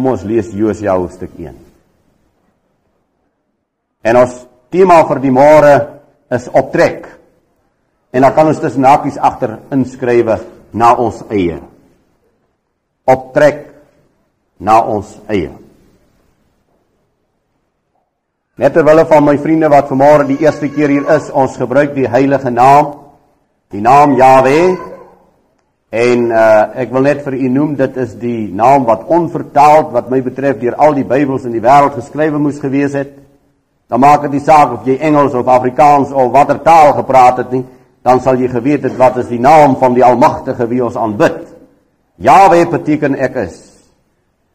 Kom ons lees Josua hoofstuk 1. En ons tema vir die môre is optrek. En dan kan ons tussen hakies agter inskrywe na ons eie. Optrek na ons eie. Net terwyl van my vriende wat vanmôre die eerste keer hier is, ons gebruik die heilige naam, die naam Jahwe. En uh ek wil net vir u noem dit is die naam wat onvertaald wat my betref deur al die Bybels in die wêreld geskrywe moes gewees het. Dan maak dit nie saak of jy Engels of Afrikaans of watter taal gepraat het nie, dan sal jy geweet het wat is die naam van die Almagtige wie ons aanbid. Jahwe beteken ek is.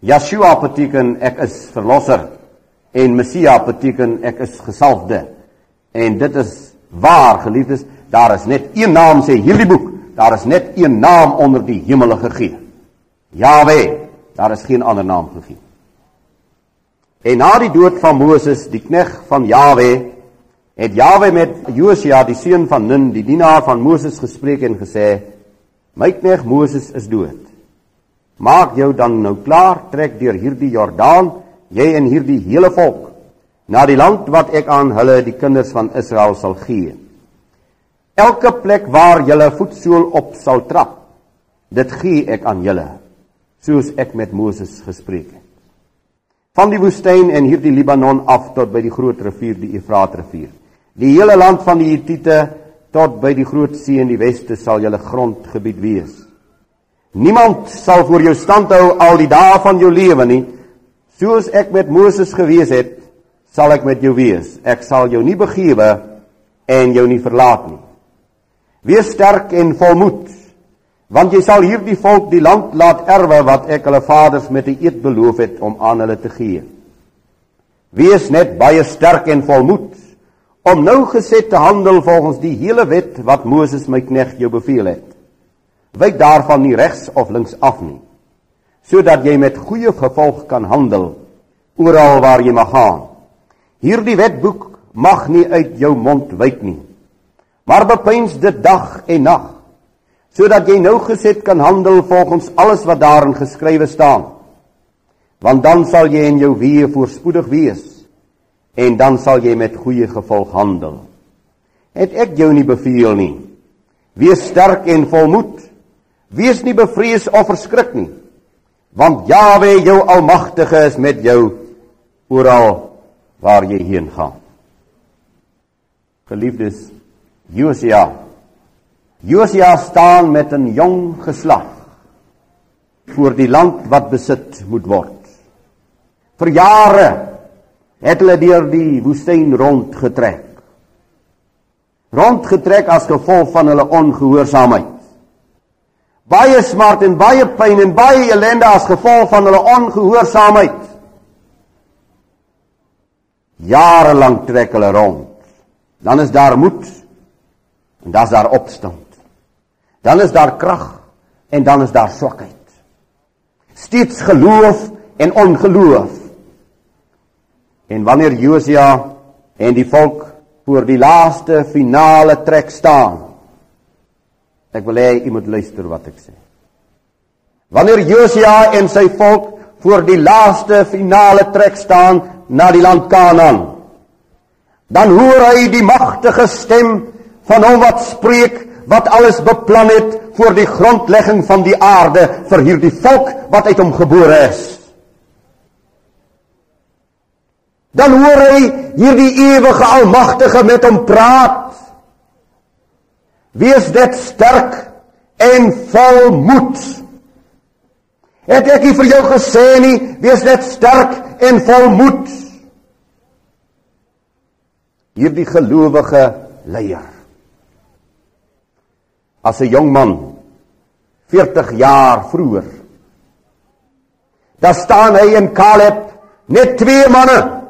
Yeshua beteken ek is verlosser en Messia beteken ek is gesalfde. En dit is waar geliefdes, daar is net een naam sê hierdie boek, daar is net een naam onder die hemel gegee. Jahwe, daar is geen ander naam gegee. En na die dood van Moses, die knegg van Jahwe, het Jahwe met Josia, die seun van Nun, die dienaar van Moses gespreek en gesê: "My knegg Moses is dood. Maak jou dan nou klaar, trek deur hierdie Jordaan, jy en hierdie hele volk, na die land wat ek aan hulle, die kinders van Israel sal gee. Elke plek waar julle voetsool op sal trap, dit gee ek aan julle, soos ek met Moses gespreek het." van die woestyn en hierdie Libanon af tot by die groot rivier die Efraat rivier. Die hele land van die Hittite tot by die groot see in die weste sal julle grondgebied wees. Niemand sal voor jou stand hou al die dae van jou lewe nie. Soos ek met Moses gewees het, sal ek met jou wees. Ek sal jou nie begewe en jou nie verlaat nie. Wees sterk en volmoed, want jy sal hierdie volk die land laat erwe wat ek hulle vaders met 'n eed beloof het om aan hulle te gee. Wees net baie sterk en volmoed om nou geset te handel volgens die hele wet wat Moses my knegt jou beveel het. Wyk daarvan nie regs of links af nie, sodat jy met goeie gevolg kan handel oral waar jy mag gaan. Hierdie wetboek mag nie uit jou mond wyk nie, maar bepeins dit dag en nag sodat jy nou geset kan handel volgens alles wat daarin geskrywe staan. Want dan sal jy in jou weë voorspoedig wees en dan sal jy met goeie gevolg handel. Het ek jou nie beveel nie? Wees sterk en volmoed. Wees nie bevrees of verskrik nie. Want Jahwe jou almagtige is met jou oral waar jy heen gaan. Geliefdes, Josia Josia staan met 'n jong geslag voor die land wat besit moet word. Vir jare het hulle deur die woestyn rondgetrek. Rondgetrek as gevolg van hulle ongehoorsaamheid. Baie smart en baie pyn en baie ellende as gevolg van hulle ongehoorsaamheid. Jare lank trek hulle rond. Dan is daar moed en dan is daar opstand. Dan is daar krag en dan is daar swakheid. Steeds geloof en ongeloof. En wanneer Josia en die volk voor die laaste finale trek staan. Ek wil hê u moet luister wat ek sê. Wanneer Josia en sy volk voor die laaste finale trek staan na die land Kanaan, dan hoor hy die magtige stem van hom wat spreek wat alles beplan het voor die grondlegging van die aarde vir hierdie volk wat uit hom gebore is. Dan hoor hy hierdie ewige almagtige met hom praat. Wees dit sterk en vol moed. Het ek vir jou gesê nie, wees net sterk en vol moed. Hierdie gelowige leier as 'n jong man 40 jaar vroeër. Daar staan hy en Caleb, net twee manne.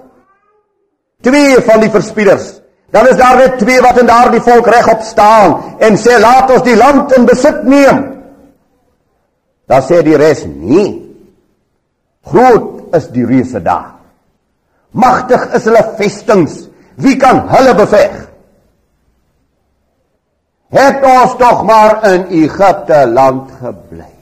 Twee van die verspieders. Dan is daar net twee wat in daardie volk regop staan en sê laat ons die land in besit neem. Dan sê die res nee. Groot is die reuse daar. Magtig is hulle vestings. Wie kan hulle beveg? Het ons tog maar in Egipte land gebly.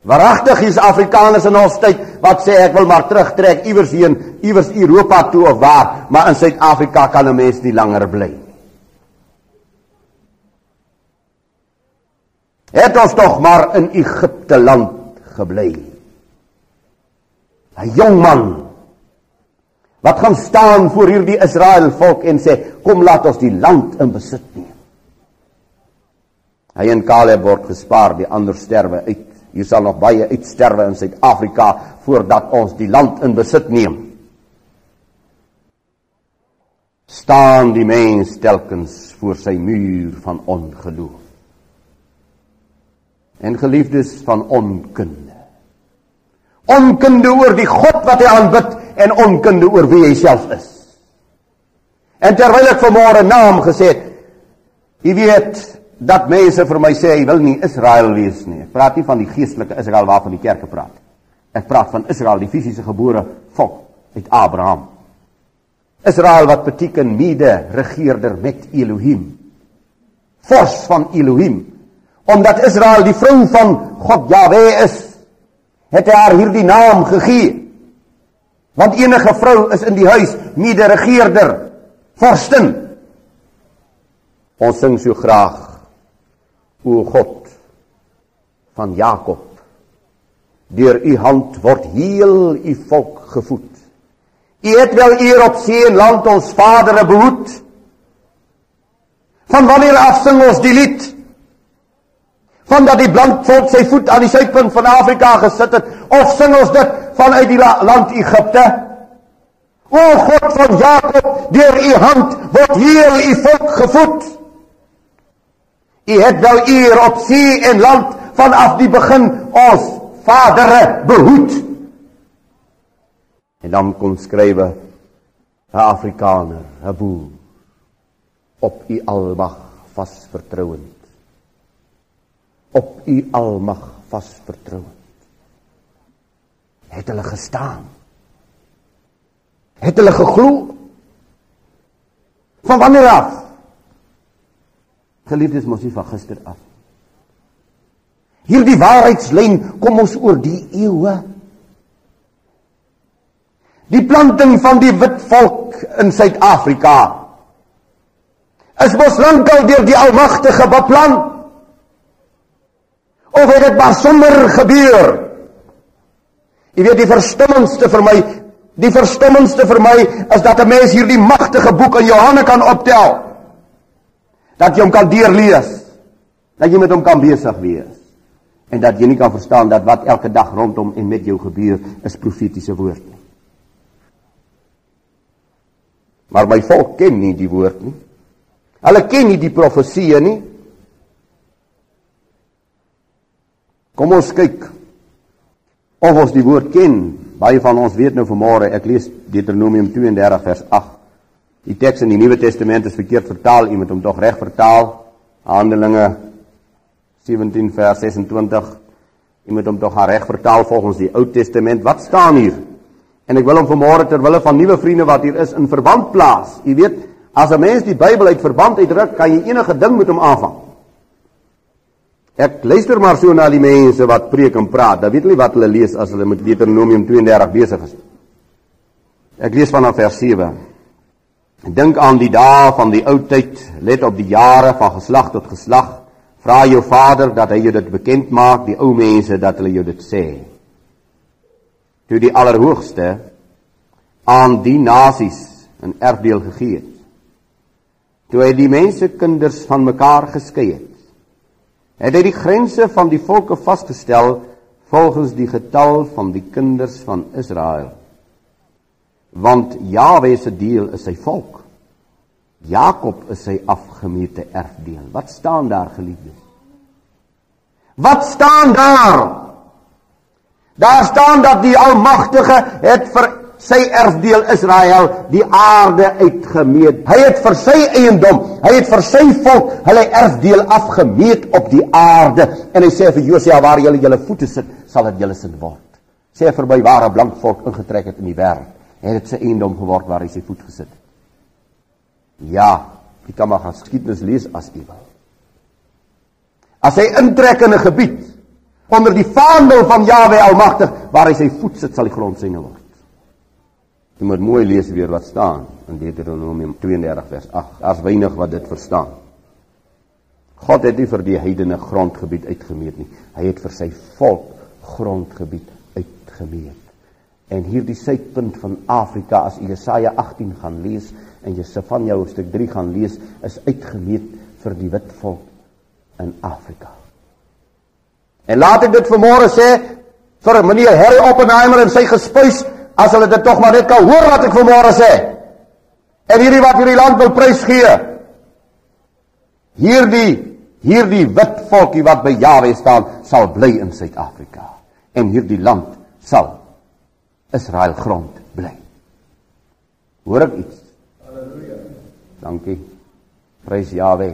Waaragtig is Afrikaners in ons tyd wat sê ek wil maar terugtrek iewers heen, iewers Europa toe of waar, maar in Suid-Afrika kan 'n mens nie langer bly. Het ons tog maar in Egipte land gebly. 'n Jong man wat gaan staan voor hierdie Israel volk en sê kom laat ons die land in besit neem. Hy en Caleb word gespaar, die ander sterwe uit. Hier sal nog baie uitsterwe in Suid-Afrika voordat ons die land in besit neem. Staan die mens telkens voor sy muur van ongeloof. En geliefdes van onkunde. Onkunde oor die God wat hy aanbid en onkunde oor wie hy self is. En terwyl ek vanmôre naam gesê het, jy weet, dat mense vir my sê hy wil nie Israel wees nie. Ek praat nie van die geestelike Israel waarvan die kerke praat. Ek praat van Israel, die fisiese gebore volk uit Abraham. Israel wat beteken mede regeerder met Elohim. Vors van Elohim. Omdat Israel die vrou van God Jahwe is, het hy haar hierdie naam gegee. Want enige vrou is in die huis mede regeerder, vorstin. Ons sing so graag o God van Jakob. Deur u hand word heel u volk gevoed. U het wel eer op see en land ons vadere behoed. Van wanneer af sing ons die lied? Van dat die blank volk sy voet aan die suidpunt van Afrika gesit het of sing ons dit vanuit die land Egipte? O God van Jakob deur u hand word heel u volk gevoed U het wel eer op see en land vanaf die begin ons vadere behoed. En dan kom skrywe 'n Afrikaner, 'n boer op u almag vas vertrouend. Op u almag vas vertrouend. Het hulle gestaan? Het hulle geglo? Van wanneer af? Geliefdes mos nie van gister af. Hierdie waarheidslyn kom ons oor die eeue. Die planting van die wit volk in Suid-Afrika is mos lankal deur die Almagtige beplan. Of het dit maar sommer gebeur? Jy weet die verstommendste vir my, die verstommendste vir my is dat 'n mens hierdie magtige boek in jou hande kan optel dat jy hom kan deurlees, dat jy met hom kan besig wees en dat jy nie kan verstaan dat wat elke dag rondom en met jou gebeur is profetiese woord nie. Maar my volk ken nie die woord nie. Hulle ken nie die profeseë nie. Kom ons kyk of ons die woord ken. Baie van ons weet nou vanmôre, ek lees Deuteronomium 32 vers 8. Die teks in die Nuwe Testament is verkeerd vertaal, jy moet hom tog reg vertaal. Handelinge 17 vers 26. Jy moet hom tog reg vertaal volgens die Ou Testament. Wat staan hier? En ek wil hom vanmôre ter wille van nuwe vriende wat hier is in verband plaas. Jy weet, as 'n mens die Bybel uit verband uitdruk, kan jy enige ding met hom aanvang. Ek luister maar so na die mense wat preek en praat. Dan weet hulle wat hulle lees as hulle met Deuteronomium 32 besig is. Ek lees vanaf vers 7. Dink aan die dae van die ou tyd, let op die jare van geslag tot geslag. Vra jou vader dat hy jou dit bekend maak, die ou mense dat hulle jou dit sê. Toe die Allerhoogste aan die nasies 'n erfdeel gegee het. Toe hy die mense kinders van mekaar geskei het, het hy die grense van die volke vasgestel volgens die getal van die kinders van Israel want Jahwe se deel is sy volk. Jakob is sy afgemete erfdeel. Wat staan daar geliefdes? Wat staan daar? Daar staan dat die Almagtige het vir sy erfdeel Israel die aarde uitgemeet. Hy het vir sy eiendom, hy het vir sy volk hulle erfdeel afgemeet op die aarde en hy sê vir Josia waar julle julle voete sit, sal dit julle sin word. Sê vir my ware blank volk ingetrek het in die wêreld het dit sy eiendom geword waar hy sy voet gesit het. Ja, jy kan maar geskiedenis lees as jy wil. As hy intrek in 'n gebied onder die vaandel van Jahwe Almagtig, waar hy sy voet sit sal die grond syne word. Jy moet mooi lees weer wat staan in Deuteronomium 32 vers 8. Daar's weinig wat dit verstaan. God het nie vir die heidene grondgebied uitgemeet nie. Hy het vir sy volk grondgebied uitgemeet. En hierdie suidpunt van Afrika as Jesaja 18 gaan lees en Jesefanja hoofstuk 3 gaan lees, is uitgemeet vir die wit volk in Afrika. En laat ek dit vanmôre sê vir meneer Harry Oppenheimer en sy gespuis as hulle dit tog maar net kan hoor wat ek vanmôre sê. En hierdie wat hierdie land wil prys gee. Hierdie hierdie wit volkie wat by Jawe staan, sal bly in Suid-Afrika. En hierdie land sal Israel grond bly. Hoor ek iets? Halleluja. Dankie. Prys Jawe.